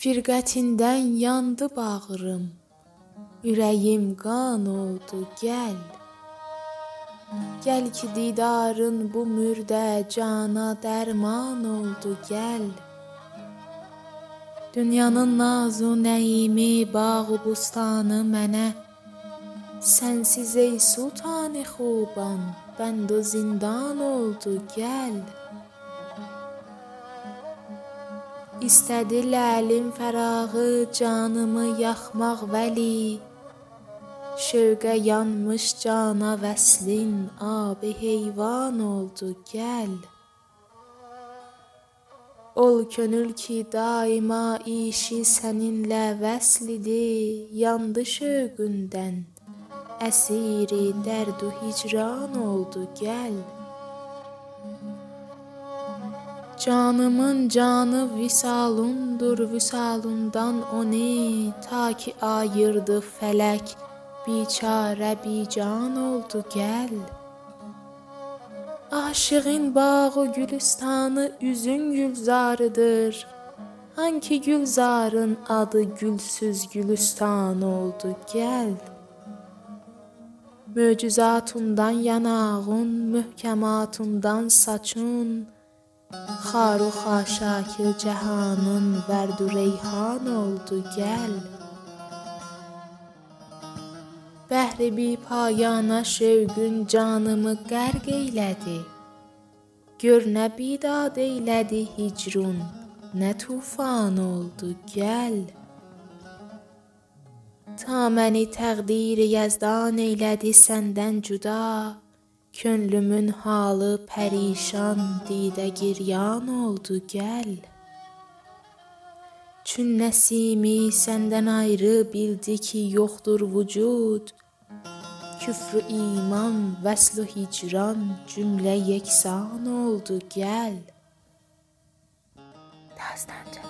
Firqətindən yandı bağrım, ürəyim qan oldu, gəl. Gəl ki, didarın bu mürdə cana dərman oldu, gəl. Dünyanın nazu nəyimi, bağı bustanı mənə Sənsiz ey sultanı xuban, bənd o zindan oldu, gəl. İstədi ləlim fərağı canımı yaxmaq vəli, Şövqə yanmış cana vəslin abi heyvan oldu, gəl. Ol könül ki, daima işi səninlə vəsl idi, yandı şövqündən, əsiri dərd u hicran oldu, gəl. Canımın canı vüsalundur, vüsalundan o ne ta ki ayırdı fələk, biçarə bican oldu, gəl. Aşığın bağı gülüstanı üzün gülzarıdır. Hanki gülzarın adı gülsüz gülüstan oldu, gəl. Möcüzatundan yanağın, möhkəmatundan saçın, Xar u xaşakı cahanın vərd u reyhan oldu, gəl. Bəhri bipayana şövqün canımı qərq eylədi. Gör nə bidad eylədi hicrun, nə tufan oldu, gəl. Ta məni təqdiri yəzdan eylədi səndən cüda, Könlümün halı pərişan, didə giryan oldu, gəl. Çün nəsimi səndən ayrı bildi ki, yoxdur vücud, Küfr u iman, vəsl u hicran cümlə yeksan oldu, gəl. Dastanca